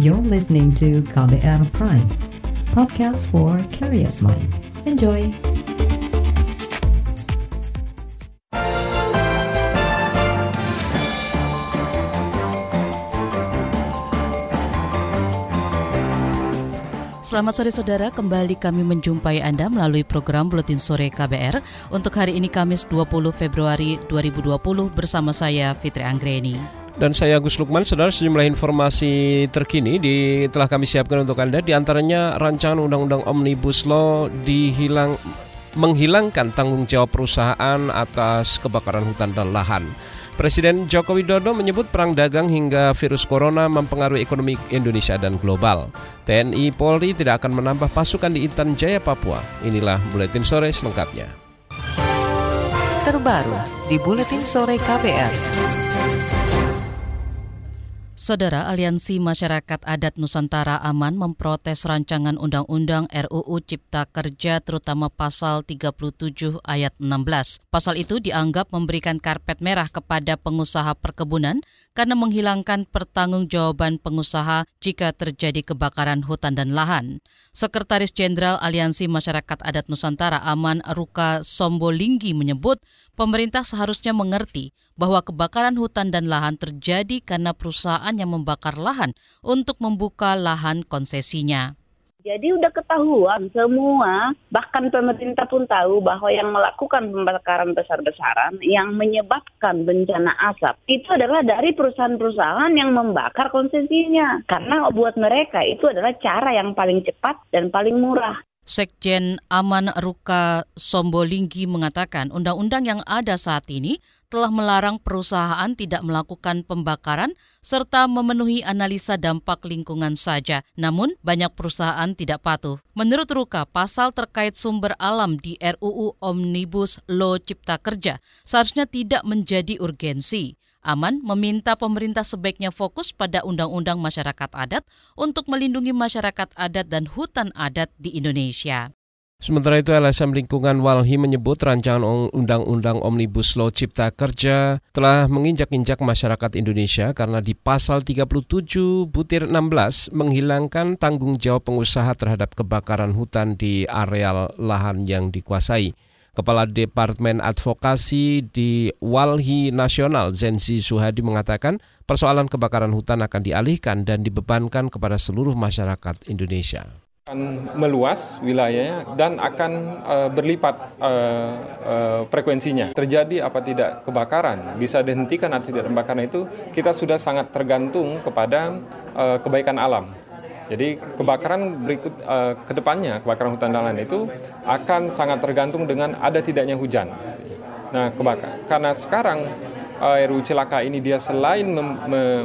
You're listening to KBR Prime, podcast for curious mind. Enjoy! Selamat sore saudara, kembali kami menjumpai Anda melalui program Buletin Sore KBR untuk hari ini Kamis 20 Februari 2020 bersama saya Fitri Anggreni. Dan saya Agus Lukman, saudara sejumlah informasi terkini di, telah kami siapkan untuk Anda. Di antaranya rancangan Undang-Undang Omnibus Law dihilang, menghilangkan tanggung jawab perusahaan atas kebakaran hutan dan lahan. Presiden Joko Widodo menyebut perang dagang hingga virus corona mempengaruhi ekonomi Indonesia dan global. TNI Polri tidak akan menambah pasukan di Intan Jaya, Papua. Inilah Buletin Sore selengkapnya. Terbaru di Buletin Sore KPR. Saudara Aliansi Masyarakat Adat Nusantara Aman memprotes rancangan Undang-Undang RUU Cipta Kerja terutama pasal 37 ayat 16. Pasal itu dianggap memberikan karpet merah kepada pengusaha perkebunan karena menghilangkan pertanggungjawaban pengusaha jika terjadi kebakaran hutan dan lahan. Sekretaris Jenderal Aliansi Masyarakat Adat Nusantara Aman Ruka Sombolinggi menyebut pemerintah seharusnya mengerti bahwa kebakaran hutan dan lahan terjadi karena perusahaan yang membakar lahan untuk membuka lahan konsesinya. Jadi udah ketahuan semua, bahkan pemerintah pun tahu bahwa yang melakukan pembakaran besar-besaran yang menyebabkan bencana asap itu adalah dari perusahaan-perusahaan yang membakar konsesinya. Karena buat mereka itu adalah cara yang paling cepat dan paling murah. Sekjen Aman Ruka Sombolinggi mengatakan undang-undang yang ada saat ini telah melarang perusahaan tidak melakukan pembakaran serta memenuhi analisa dampak lingkungan saja. Namun, banyak perusahaan tidak patuh. Menurut Ruka, pasal terkait sumber alam di RUU Omnibus Law Cipta Kerja seharusnya tidak menjadi urgensi. Aman meminta pemerintah sebaiknya fokus pada undang-undang masyarakat adat untuk melindungi masyarakat adat dan hutan adat di Indonesia. Sementara itu LSM Lingkungan Walhi menyebut rancangan Undang-Undang Omnibus Law Cipta Kerja telah menginjak-injak masyarakat Indonesia karena di pasal 37 butir 16 menghilangkan tanggung jawab pengusaha terhadap kebakaran hutan di areal lahan yang dikuasai. Kepala Departemen Advokasi di Walhi Nasional Zenzi Suhadi mengatakan persoalan kebakaran hutan akan dialihkan dan dibebankan kepada seluruh masyarakat Indonesia akan meluas wilayahnya dan akan uh, berlipat uh, uh, frekuensinya. Terjadi apa tidak kebakaran, bisa dihentikan atau tidak kebakaran itu kita sudah sangat tergantung kepada uh, kebaikan alam. Jadi kebakaran berikut uh, ke depannya, kebakaran hutan dan lain itu akan sangat tergantung dengan ada tidaknya hujan. Nah, kebakaran karena sekarang uh, RU Cilaka ini dia selain mem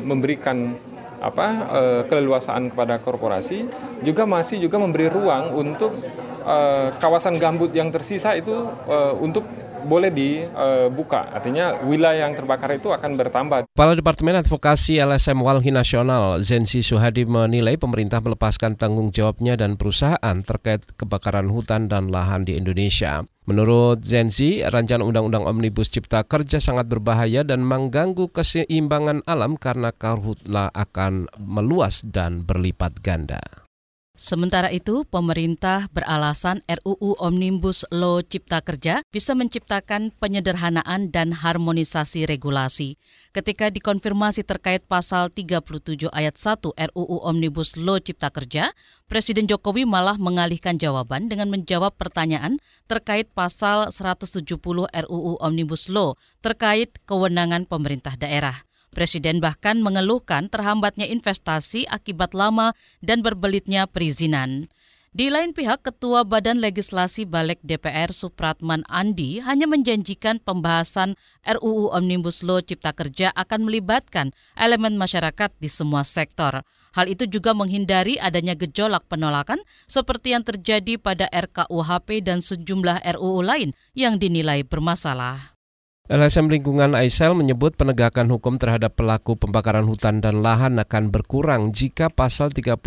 memberikan apa uh, keleluasaan kepada korporasi juga masih juga memberi ruang untuk uh, kawasan gambut yang tersisa itu uh, untuk boleh dibuka. Artinya wilayah yang terbakar itu akan bertambah. Kepala Departemen Advokasi LSM Walhi Nasional Zensi Suhadi menilai pemerintah melepaskan tanggung jawabnya dan perusahaan terkait kebakaran hutan dan lahan di Indonesia. Menurut Zenzi, rancangan Undang-Undang Omnibus Cipta Kerja sangat berbahaya dan mengganggu keseimbangan alam karena karhutlah akan meluas dan berlipat ganda. Sementara itu, pemerintah beralasan RUU Omnibus Law Cipta Kerja bisa menciptakan penyederhanaan dan harmonisasi regulasi. Ketika dikonfirmasi terkait pasal 37 ayat 1 RUU Omnibus Law Cipta Kerja, Presiden Jokowi malah mengalihkan jawaban dengan menjawab pertanyaan terkait pasal 170 RUU Omnibus Law terkait kewenangan pemerintah daerah. Presiden bahkan mengeluhkan terhambatnya investasi akibat lama dan berbelitnya perizinan. Di lain pihak, Ketua Badan Legislasi Balik DPR Supratman Andi hanya menjanjikan pembahasan RUU Omnibus Law Cipta Kerja akan melibatkan elemen masyarakat di semua sektor. Hal itu juga menghindari adanya gejolak penolakan seperti yang terjadi pada RKUHP dan sejumlah RUU lain yang dinilai bermasalah. LSM Lingkungan Aisel menyebut penegakan hukum terhadap pelaku pembakaran hutan dan lahan akan berkurang jika pasal 37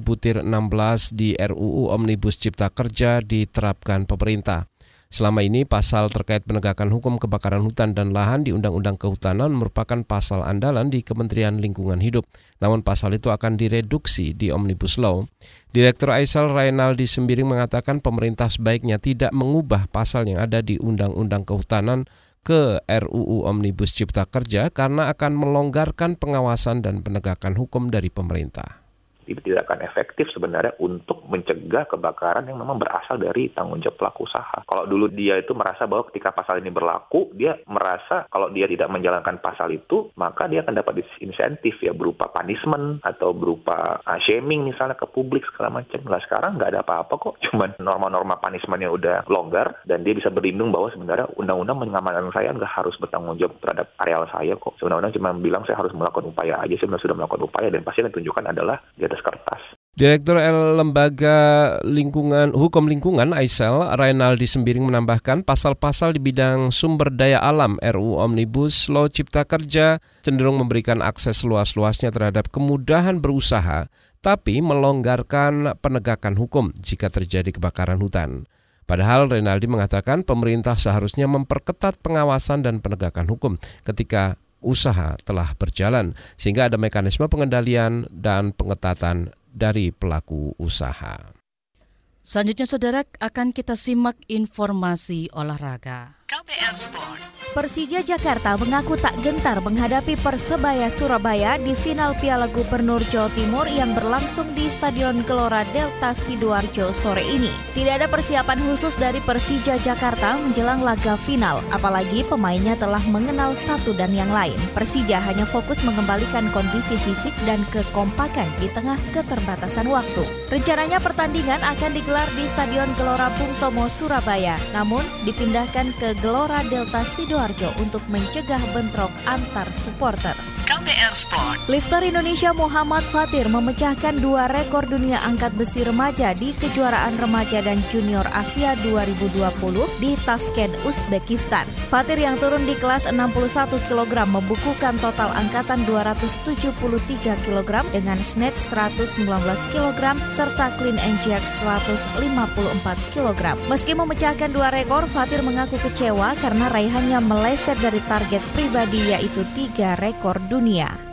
butir 16 di RUU Omnibus Cipta Kerja diterapkan pemerintah. Selama ini pasal terkait penegakan hukum kebakaran hutan dan lahan di Undang-Undang Kehutanan merupakan pasal andalan di Kementerian Lingkungan Hidup. Namun pasal itu akan direduksi di Omnibus Law. Direktur Aisal Rainaldi Sembiring mengatakan pemerintah sebaiknya tidak mengubah pasal yang ada di Undang-Undang Kehutanan ke RUU Omnibus Cipta Kerja karena akan melonggarkan pengawasan dan penegakan hukum dari pemerintah itu tidak akan efektif sebenarnya untuk mencegah kebakaran yang memang berasal dari tanggung jawab pelaku usaha. Kalau dulu dia itu merasa bahwa ketika pasal ini berlaku, dia merasa kalau dia tidak menjalankan pasal itu, maka dia akan dapat insentif ya berupa punishment atau berupa uh, shaming misalnya ke publik segala macam. Nah sekarang nggak ada apa-apa kok, cuman norma-norma punishmentnya udah longgar dan dia bisa berlindung bahwa sebenarnya undang-undang mengamankan saya nggak harus bertanggung jawab terhadap areal saya kok. Undang-undang cuma bilang saya harus melakukan upaya aja, saya sudah melakukan upaya dan pasti yang ditunjukkan adalah di kertas. Direktur L Lembaga Lingkungan Hukum Lingkungan Aisel Rainaldi Sembiring menambahkan pasal-pasal di bidang sumber daya alam RU Omnibus Law Cipta Kerja cenderung memberikan akses luas-luasnya terhadap kemudahan berusaha tapi melonggarkan penegakan hukum jika terjadi kebakaran hutan. Padahal Renaldi mengatakan pemerintah seharusnya memperketat pengawasan dan penegakan hukum ketika usaha telah berjalan sehingga ada mekanisme pengendalian dan pengetatan dari pelaku usaha. Selanjutnya saudara akan kita simak informasi olahraga. KBR Sport. Persija Jakarta mengaku tak gentar menghadapi Persebaya Surabaya di final Piala Gubernur Jawa Timur yang berlangsung di Stadion Gelora Delta Sidoarjo sore ini. Tidak ada persiapan khusus dari Persija Jakarta menjelang laga final, apalagi pemainnya telah mengenal satu dan yang lain. Persija hanya fokus mengembalikan kondisi fisik dan kekompakan di tengah keterbatasan waktu. Rencananya pertandingan akan digelar di Stadion Gelora Bung Tomo Surabaya, namun dipindahkan ke Gelora Delta Sidoarjo untuk mencegah bentrok antar supporter. KBR Sport. Lifter Indonesia Muhammad Fatir memecahkan dua rekor dunia angkat besi remaja di kejuaraan remaja dan junior Asia 2020 di Tashkent, Uzbekistan. Fatir yang turun di kelas 61 kg membukukan total angkatan 273 kg dengan snatch 119 kg serta clean and jerk 154 kg. Meski memecahkan dua rekor, Fatir mengaku kecewa karena raihannya meleset dari target pribadi yaitu tiga rekor dunia dunia.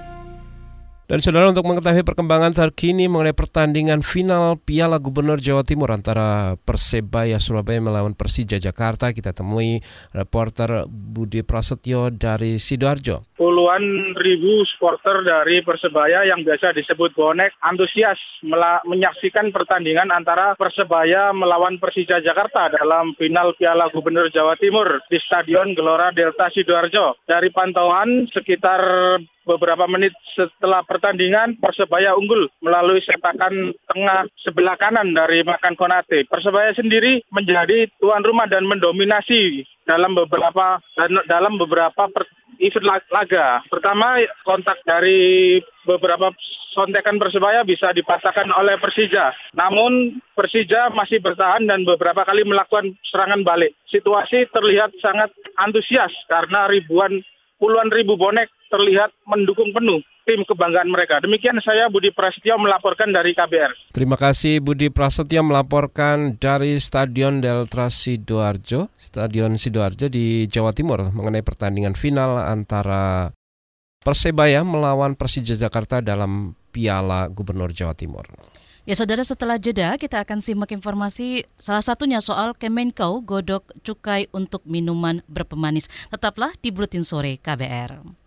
Dan saudara untuk mengetahui perkembangan terkini mengenai pertandingan final Piala Gubernur Jawa Timur antara Persebaya Surabaya melawan Persija Jakarta, kita temui reporter Budi Prasetyo dari Sidoarjo. Puluhan ribu supporter dari Persebaya yang biasa disebut bonek antusias menyaksikan pertandingan antara Persebaya melawan Persija Jakarta dalam final Piala Gubernur Jawa Timur di Stadion Gelora Delta Sidoarjo. Dari pantauan sekitar beberapa menit setelah pertandingan Persebaya unggul melalui setakan tengah sebelah kanan dari Makan Konate. Persebaya sendiri menjadi tuan rumah dan mendominasi dalam beberapa dalam beberapa per, event laga. Pertama kontak dari beberapa sontekan Persebaya bisa dipatahkan oleh Persija. Namun Persija masih bertahan dan beberapa kali melakukan serangan balik. Situasi terlihat sangat antusias karena ribuan puluhan ribu bonek terlihat mendukung penuh tim kebanggaan mereka. Demikian saya Budi Prasetyo melaporkan dari KBR. Terima kasih Budi Prasetyo melaporkan dari Stadion Delta Sidoarjo, Stadion Sidoarjo di Jawa Timur mengenai pertandingan final antara Persebaya melawan Persija Jakarta dalam Piala Gubernur Jawa Timur. Ya saudara setelah jeda kita akan simak informasi salah satunya soal Kemenkau godok cukai untuk minuman berpemanis. Tetaplah di Buletin Sore KBR.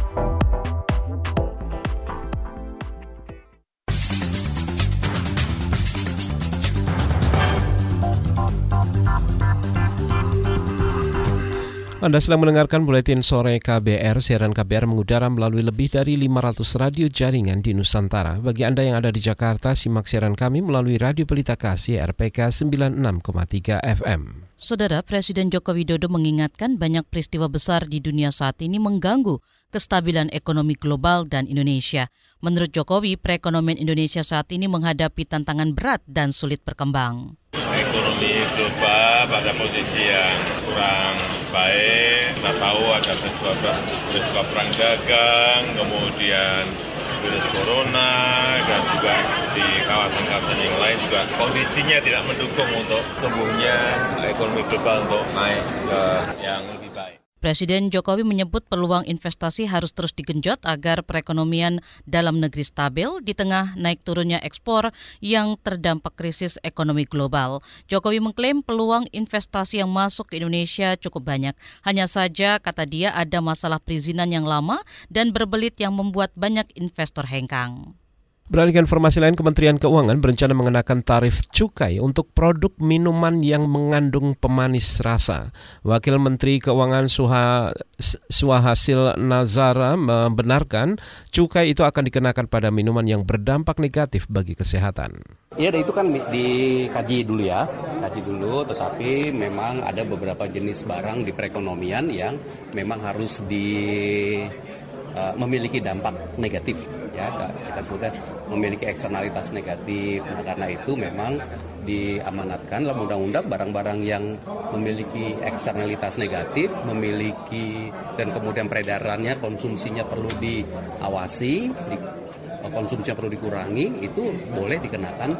Anda sedang mendengarkan Buletin Sore KBR. Siaran KBR mengudara melalui lebih dari 500 radio jaringan di Nusantara. Bagi Anda yang ada di Jakarta, simak siaran kami melalui Radio Pelita Kasih RPK 96,3 FM. Saudara Presiden Joko Widodo mengingatkan banyak peristiwa besar di dunia saat ini mengganggu kestabilan ekonomi global dan Indonesia. Menurut Jokowi, perekonomian Indonesia saat ini menghadapi tantangan berat dan sulit berkembang. Ekonomi global pada posisi yang kurang baik. Kita tahu ada peristiwa, perang dagang, kemudian virus corona dan juga di kawasan-kawasan yang lain juga kondisinya tidak mendukung untuk tumbuhnya ekonomi global untuk naik ke yang lebih. Presiden Jokowi menyebut peluang investasi harus terus digenjot agar perekonomian dalam negeri stabil di tengah naik turunnya ekspor yang terdampak krisis ekonomi global. Jokowi mengklaim peluang investasi yang masuk ke Indonesia cukup banyak. Hanya saja, kata dia, ada masalah perizinan yang lama dan berbelit yang membuat banyak investor hengkang. Beralih ke informasi lain, Kementerian Keuangan berencana mengenakan tarif cukai untuk produk minuman yang mengandung pemanis rasa. Wakil Menteri Keuangan Suha, Suhasil Nazara membenarkan cukai itu akan dikenakan pada minuman yang berdampak negatif bagi kesehatan. Iya, itu kan dikaji dulu ya, kaji dulu. Tetapi memang ada beberapa jenis barang di perekonomian yang memang harus di uh, memiliki dampak negatif ya kita sebutnya memiliki eksternalitas negatif. Nah karena itu memang diamanatkan dalam undang-undang barang-barang yang memiliki eksternalitas negatif, memiliki dan kemudian peredarannya, konsumsinya perlu diawasi, di, konsumsinya perlu dikurangi, itu boleh dikenakan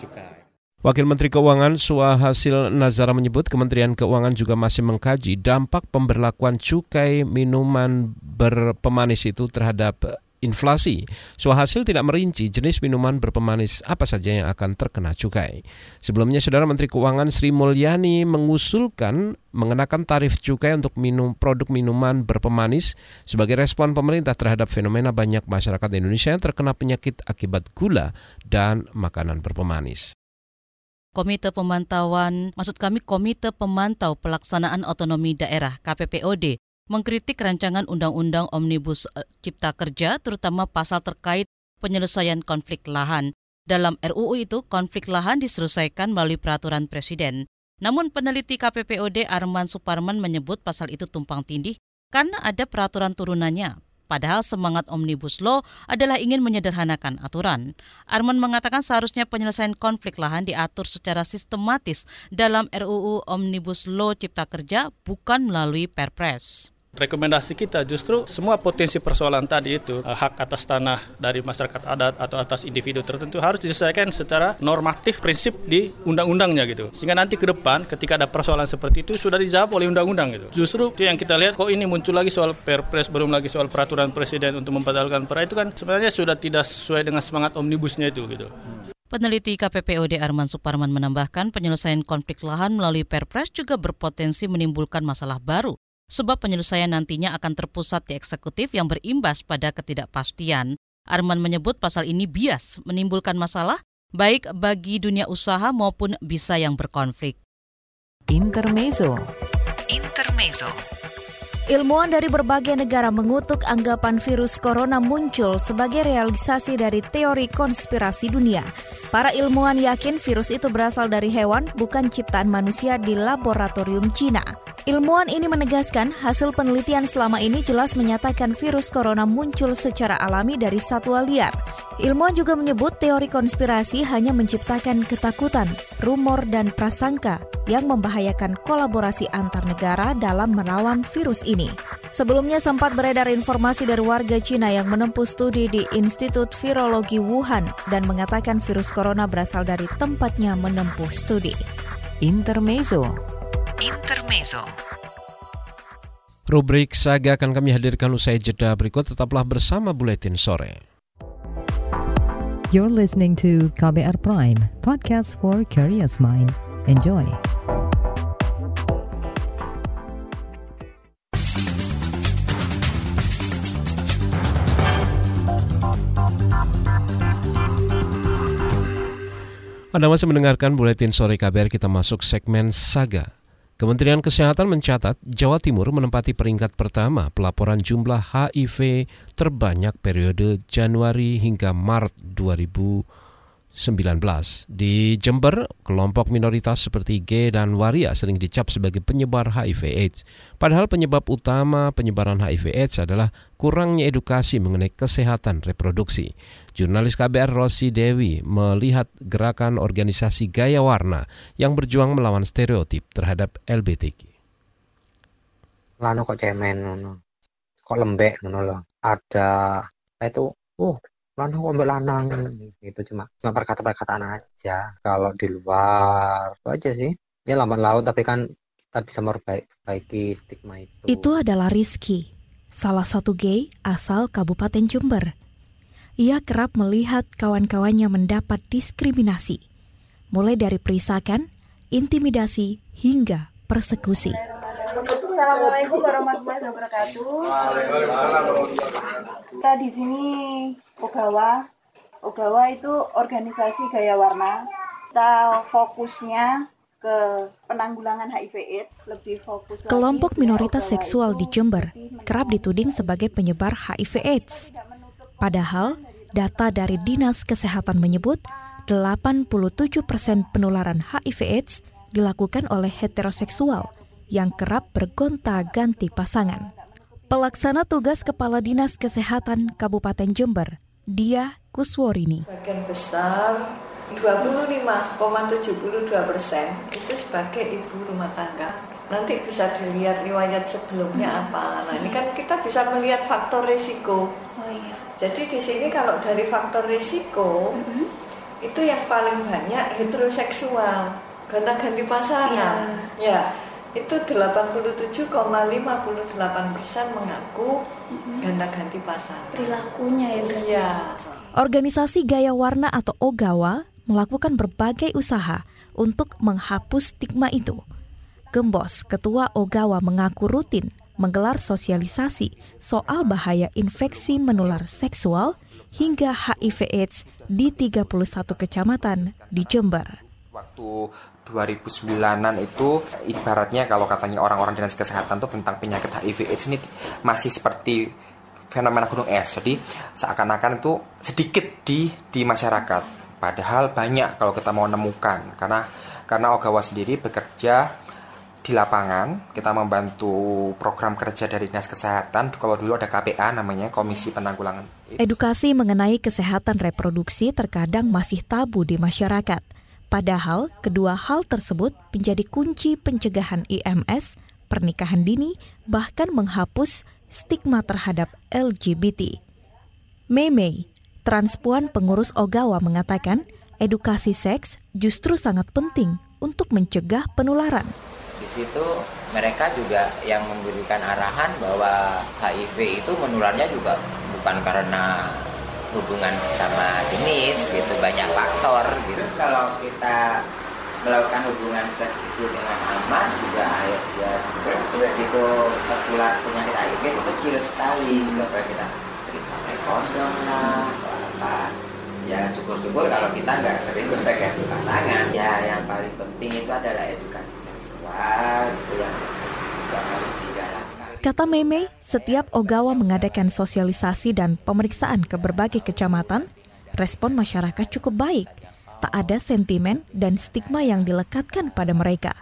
cukai. Wakil Menteri Keuangan Suhasil Nazara menyebut Kementerian Keuangan juga masih mengkaji dampak pemberlakuan cukai minuman berpemanis itu terhadap inflasi. Suhasil tidak merinci jenis minuman berpemanis apa saja yang akan terkena cukai. Sebelumnya, Saudara Menteri Keuangan Sri Mulyani mengusulkan mengenakan tarif cukai untuk minum produk minuman berpemanis sebagai respon pemerintah terhadap fenomena banyak masyarakat Indonesia yang terkena penyakit akibat gula dan makanan berpemanis. Komite Pemantauan, maksud kami Komite Pemantau Pelaksanaan Otonomi Daerah KPPOD mengkritik rancangan Undang-Undang Omnibus eh, Cipta Kerja terutama pasal terkait penyelesaian konflik lahan. Dalam RUU itu, konflik lahan diselesaikan melalui peraturan presiden. Namun peneliti KPPOD Arman Suparman menyebut pasal itu tumpang tindih karena ada peraturan turunannya. Padahal semangat Omnibus Law adalah ingin menyederhanakan aturan. Arman mengatakan seharusnya penyelesaian konflik lahan diatur secara sistematis dalam RUU Omnibus Law Cipta Kerja bukan melalui Perpres. Rekomendasi kita justru semua potensi persoalan tadi itu eh, hak atas tanah dari masyarakat adat atau atas individu tertentu harus diselesaikan secara normatif prinsip di undang-undangnya gitu. Sehingga nanti ke depan ketika ada persoalan seperti itu sudah dijawab oleh undang-undang gitu. Justru itu yang kita lihat kok ini muncul lagi soal perpres belum lagi soal peraturan presiden untuk membatalkan perda itu kan sebenarnya sudah tidak sesuai dengan semangat omnibusnya itu gitu. Peneliti KPPOD Arman Suparman menambahkan penyelesaian konflik lahan melalui Perpres juga berpotensi menimbulkan masalah baru sebab penyelesaian nantinya akan terpusat di eksekutif yang berimbas pada ketidakpastian. Arman menyebut pasal ini bias menimbulkan masalah baik bagi dunia usaha maupun bisa yang berkonflik. Intermezzo. Intermezzo. Ilmuwan dari berbagai negara mengutuk anggapan virus corona muncul sebagai realisasi dari teori konspirasi dunia. Para ilmuwan yakin virus itu berasal dari hewan, bukan ciptaan manusia di laboratorium Cina. Ilmuwan ini menegaskan hasil penelitian selama ini jelas menyatakan virus corona muncul secara alami dari satwa liar. Ilmuwan juga menyebut teori konspirasi hanya menciptakan ketakutan, rumor, dan prasangka yang membahayakan kolaborasi antar negara dalam melawan virus ini. Sebelumnya sempat beredar informasi dari warga Cina yang menempuh studi di Institut Virologi Wuhan dan mengatakan virus corona berasal dari tempatnya menempuh studi. Intermezzo Intermezzo. Rubrik Saga akan kami hadirkan usai jeda berikut. Tetaplah bersama Buletin Sore. You're listening to KBR Prime, podcast for curious mind. Enjoy. Anda masih mendengarkan Buletin Sore KBR, kita masuk segmen Saga. Kementerian Kesehatan mencatat Jawa Timur menempati peringkat pertama pelaporan jumlah HIV terbanyak periode Januari hingga Maret 2019. Di Jember, kelompok minoritas seperti G dan Waria sering dicap sebagai penyebar HIV AIDS. Padahal penyebab utama penyebaran HIV AIDS adalah kurangnya edukasi mengenai kesehatan reproduksi. Jurnalis KBR Rosi Dewi melihat gerakan organisasi Gaya Warna yang berjuang melawan stereotip terhadap LBTQ. Lano kok cemen Kok lembek. Ada itu uh lanang ambil lanang? Itu cuma cuma perkataan-perkataan aja. Kalau di luar itu aja sih. Ya lambat laut tapi kan kita bisa memperbaiki stigma itu. Itu adalah Rizky salah satu gay asal Kabupaten Jember. Ia kerap melihat kawan-kawannya mendapat diskriminasi mulai dari perisakan intimidasi hingga persekusi Assalamualaikum warahmatullahi wabarakatuh. Kita di sini Ogawa. Ogawa itu organisasi gaya warna. Kita fokusnya ke penanggulangan HIV/AIDS, lebih fokus. Kelompok minoritas seksual di Jember kerap dituding sebagai penyebar HIV/AIDS. Padahal data dari Dinas Kesehatan menyebut 87 persen penularan HIV/AIDS dilakukan oleh heteroseksual yang kerap bergonta-ganti pasangan. Pelaksana tugas Kepala Dinas Kesehatan Kabupaten Jember, Dia Kusworini. Bagian besar 25,72 persen itu sebagai ibu rumah tangga. Nanti bisa dilihat riwayat sebelumnya hmm. apa. Nah ini kan kita bisa melihat faktor risiko. Oh, iya. Jadi di sini kalau dari faktor risiko hmm. itu yang paling banyak heteroseksual, karena ganti pasangan. Ya. ya itu 87,58 persen mengaku ganda ganti pasangan. Perilakunya ya berarti. Iya. Organisasi Gaya Warna atau Ogawa melakukan berbagai usaha untuk menghapus stigma itu. Gembos, Ketua Ogawa mengaku rutin menggelar sosialisasi soal bahaya infeksi menular seksual hingga HIV AIDS di 31 kecamatan di Jember. Waktu 2009-an itu ibaratnya kalau katanya orang-orang dinas kesehatan tuh tentang penyakit HIV AIDS ini masih seperti fenomena gunung es. Jadi seakan-akan itu sedikit di di masyarakat. Padahal banyak kalau kita mau nemukan. Karena karena Ogawa sendiri bekerja di lapangan. Kita membantu program kerja dari dinas kesehatan. Kalau dulu ada KPA namanya Komisi Penanggulangan Edukasi mengenai kesehatan reproduksi terkadang masih tabu di masyarakat Padahal kedua hal tersebut menjadi kunci pencegahan IMS, pernikahan dini, bahkan menghapus stigma terhadap LGBT. Mei transpuan pengurus Ogawa mengatakan edukasi seks justru sangat penting untuk mencegah penularan. Di situ mereka juga yang memberikan arahan bahwa HIV itu menularnya juga bukan karena hubungan sama jenis gitu banyak faktor gitu. Kalau kita melakukan hubungan seks itu dengan aman juga air ya resiko tertular penyakit HIV itu kecil sekali. Kalau kita sering pakai kondom lah apa ya syukur-syukur kalau kita nggak sering berpegang pasangan. Ya yang paling penting itu adalah edukasi seksual itu yang harus Kata Meme, setiap Ogawa mengadakan sosialisasi dan pemeriksaan ke berbagai kecamatan, respon masyarakat cukup baik. Tak ada sentimen dan stigma yang dilekatkan pada mereka.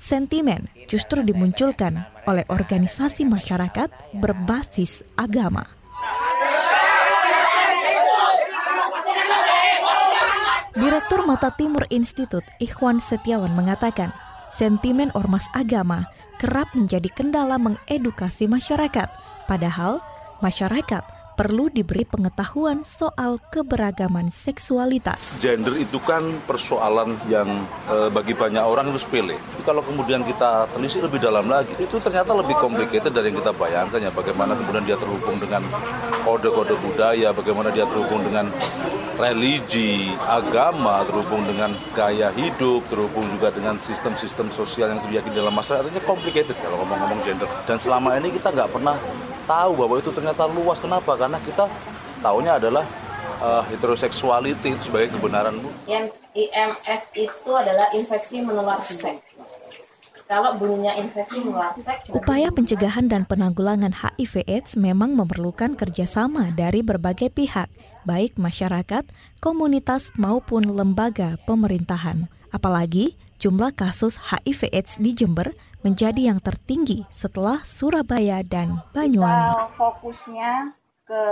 Sentimen justru dimunculkan oleh organisasi masyarakat berbasis agama. Direktur Mata Timur Institut Ikhwan Setiawan mengatakan, sentimen ormas agama kerap menjadi kendala mengedukasi masyarakat. Padahal, masyarakat perlu diberi pengetahuan soal keberagaman seksualitas. Gender itu kan persoalan yang e, bagi banyak orang itu sepele. Kalau kemudian kita telisik lebih dalam lagi, itu ternyata lebih complicated dari yang kita bayangkan ya. Bagaimana kemudian dia terhubung dengan kode-kode budaya, bagaimana dia terhubung dengan religi, agama, terhubung dengan gaya hidup, terhubung juga dengan sistem-sistem sosial yang diyakini dalam masyarakat. Artinya complicated kalau ngomong-ngomong gender. Dan selama ini kita nggak pernah tahu bahwa itu ternyata luas. Kenapa? Karena kita tahunya adalah uh, heteroseksuality itu sebagai kebenaran. Yang IMS itu adalah infeksi menular seks. Kalau bunyinya infeksi menular seks. Upaya pencegahan dan penanggulangan HIV/AIDS memang memerlukan kerjasama dari berbagai pihak, baik masyarakat, komunitas maupun lembaga pemerintahan. Apalagi jumlah kasus HIV/AIDS di Jember menjadi yang tertinggi setelah Surabaya dan Banyuwangi. Kita fokusnya ke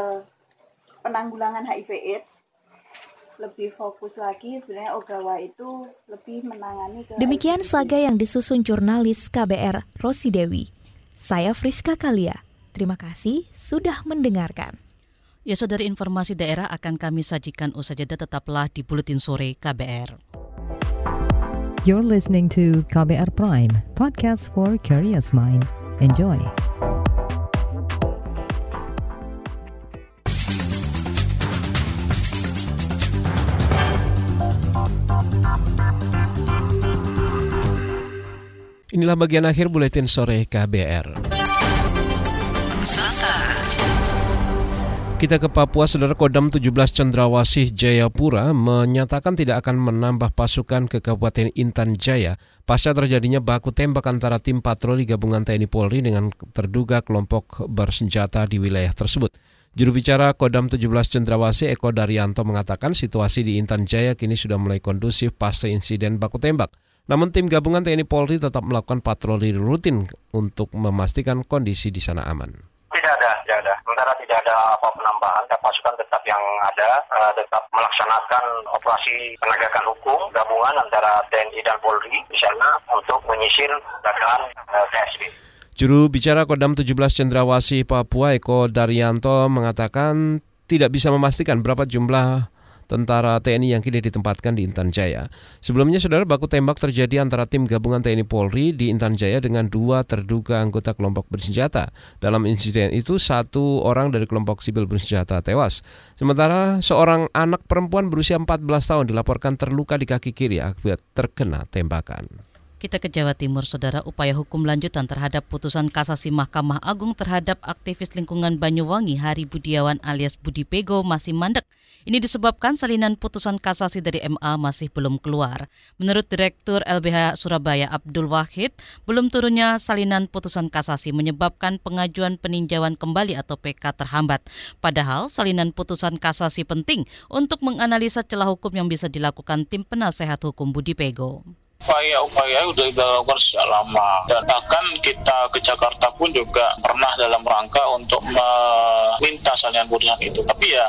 penanggulangan HIV/AIDS lebih fokus lagi sebenarnya Ogawa itu lebih menangani ke Demikian saga yang disusun jurnalis KBR Rosi Dewi. Saya Friska Kalia. Terima kasih sudah mendengarkan. Ya saudari informasi daerah akan kami sajikan usai jeda tetaplah di Buletin Sore KBR. You're listening to KBR Prime, podcast for curious mind. Enjoy. Inilah bagian akhir buletin sore KBR. Kita ke Papua, Saudara Kodam 17 Cendrawasih Jayapura menyatakan tidak akan menambah pasukan ke Kabupaten Intan Jaya pasca terjadinya baku tembak antara tim patroli gabungan TNI Polri dengan terduga kelompok bersenjata di wilayah tersebut. Juru bicara Kodam 17 Cendrawasih Eko Daryanto mengatakan situasi di Intan Jaya kini sudah mulai kondusif pasca insiden baku tembak. Namun tim gabungan TNI Polri tetap melakukan patroli rutin untuk memastikan kondisi di sana aman. Tidak ada, tidak ada. Sementara tidak ada apa penambahan, dan pasukan tetap yang ada, uh, tetap melaksanakan operasi penegakan hukum gabungan antara TNI dan Polri di sana untuk menyisir keadaan uh, TSB. Juru bicara Kodam 17 Cendrawasih Papua Eko Daryanto mengatakan tidak bisa memastikan berapa jumlah tentara TNI yang kini ditempatkan di Intan Jaya. Sebelumnya, saudara baku tembak terjadi antara tim gabungan TNI Polri di Intan Jaya dengan dua terduga anggota kelompok bersenjata. Dalam insiden itu, satu orang dari kelompok sipil bersenjata tewas. Sementara seorang anak perempuan berusia 14 tahun dilaporkan terluka di kaki kiri akibat terkena tembakan. Kita ke Jawa Timur, Saudara. Upaya hukum lanjutan terhadap putusan kasasi Mahkamah Agung terhadap aktivis lingkungan Banyuwangi Hari Budiawan alias Budi Pego masih mandek. Ini disebabkan salinan putusan kasasi dari MA masih belum keluar. Menurut Direktur LBH Surabaya Abdul Wahid, belum turunnya salinan putusan kasasi menyebabkan pengajuan peninjauan kembali atau PK terhambat. Padahal salinan putusan kasasi penting untuk menganalisa celah hukum yang bisa dilakukan tim penasehat hukum Budi Pego upaya-upaya sudah dilakukan sejak lama. Dan bahkan kita ke Jakarta pun juga pernah dalam rangka untuk meminta salinan putusan itu. Tapi ya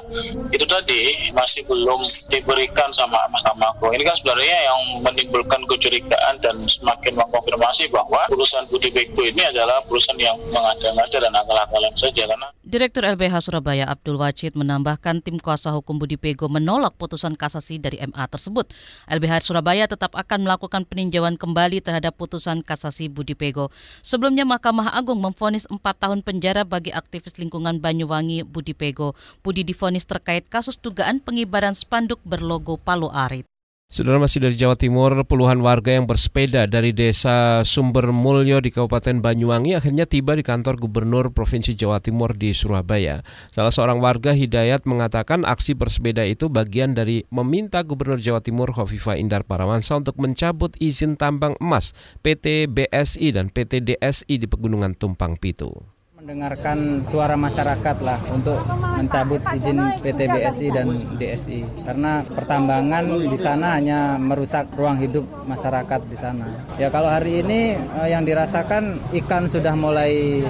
itu tadi masih belum diberikan sama Mahkamah Agung. Ini kan sebenarnya yang menimbulkan kecurigaan dan semakin mengkonfirmasi bahwa putusan Budi Beko ini adalah putusan yang mengada-ngada dan akal-akalan saja karena Direktur LBH Surabaya Abdul Wajid menambahkan tim kuasa hukum Budi Pego menolak putusan kasasi dari MA tersebut. LBH Surabaya tetap akan melakukan peninjauan kembali terhadap putusan kasasi Budi Pego. Sebelumnya Mahkamah Agung memfonis 4 tahun penjara bagi aktivis lingkungan Banyuwangi Budi Pego. Budi difonis terkait kasus dugaan pengibaran spanduk berlogo Palu Arit. Saudara masih dari Jawa Timur, puluhan warga yang bersepeda dari desa Sumber Mulyo di Kabupaten Banyuwangi akhirnya tiba di kantor Gubernur Provinsi Jawa Timur di Surabaya. Salah seorang warga Hidayat mengatakan aksi bersepeda itu bagian dari meminta Gubernur Jawa Timur Hovifa Indar Parawansa untuk mencabut izin tambang emas PT BSI dan PT DSI di Pegunungan Tumpang Pitu mendengarkan suara masyarakat lah untuk mencabut izin PT BSI dan DSI karena pertambangan di sana hanya merusak ruang hidup masyarakat di sana. Ya kalau hari ini eh, yang dirasakan ikan sudah mulai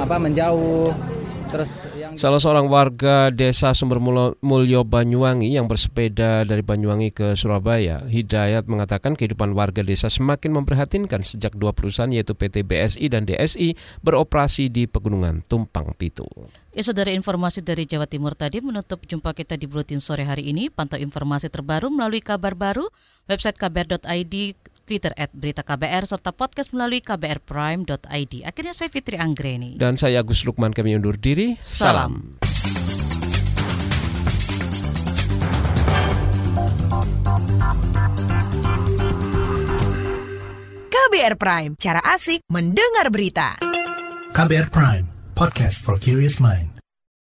apa menjauh terus Salah seorang warga desa Sumber Mulyo Banyuwangi yang bersepeda dari Banyuwangi ke Surabaya, Hidayat mengatakan kehidupan warga desa semakin memprihatinkan sejak dua perusahaan yaitu PT BSI dan DSI beroperasi di Pegunungan Tumpang Pitu. Ya saudara informasi dari Jawa Timur tadi menutup jumpa kita di Buletin Sore hari ini. Pantau informasi terbaru melalui kabar baru, website kabar.id, Twitter at Berita KBR, serta podcast melalui kbrprime.id. Akhirnya saya Fitri Anggreni. Dan saya Agus Lukman, kami undur diri. Salam. KBR Prime, cara asik mendengar berita. KBR Prime, podcast for curious mind.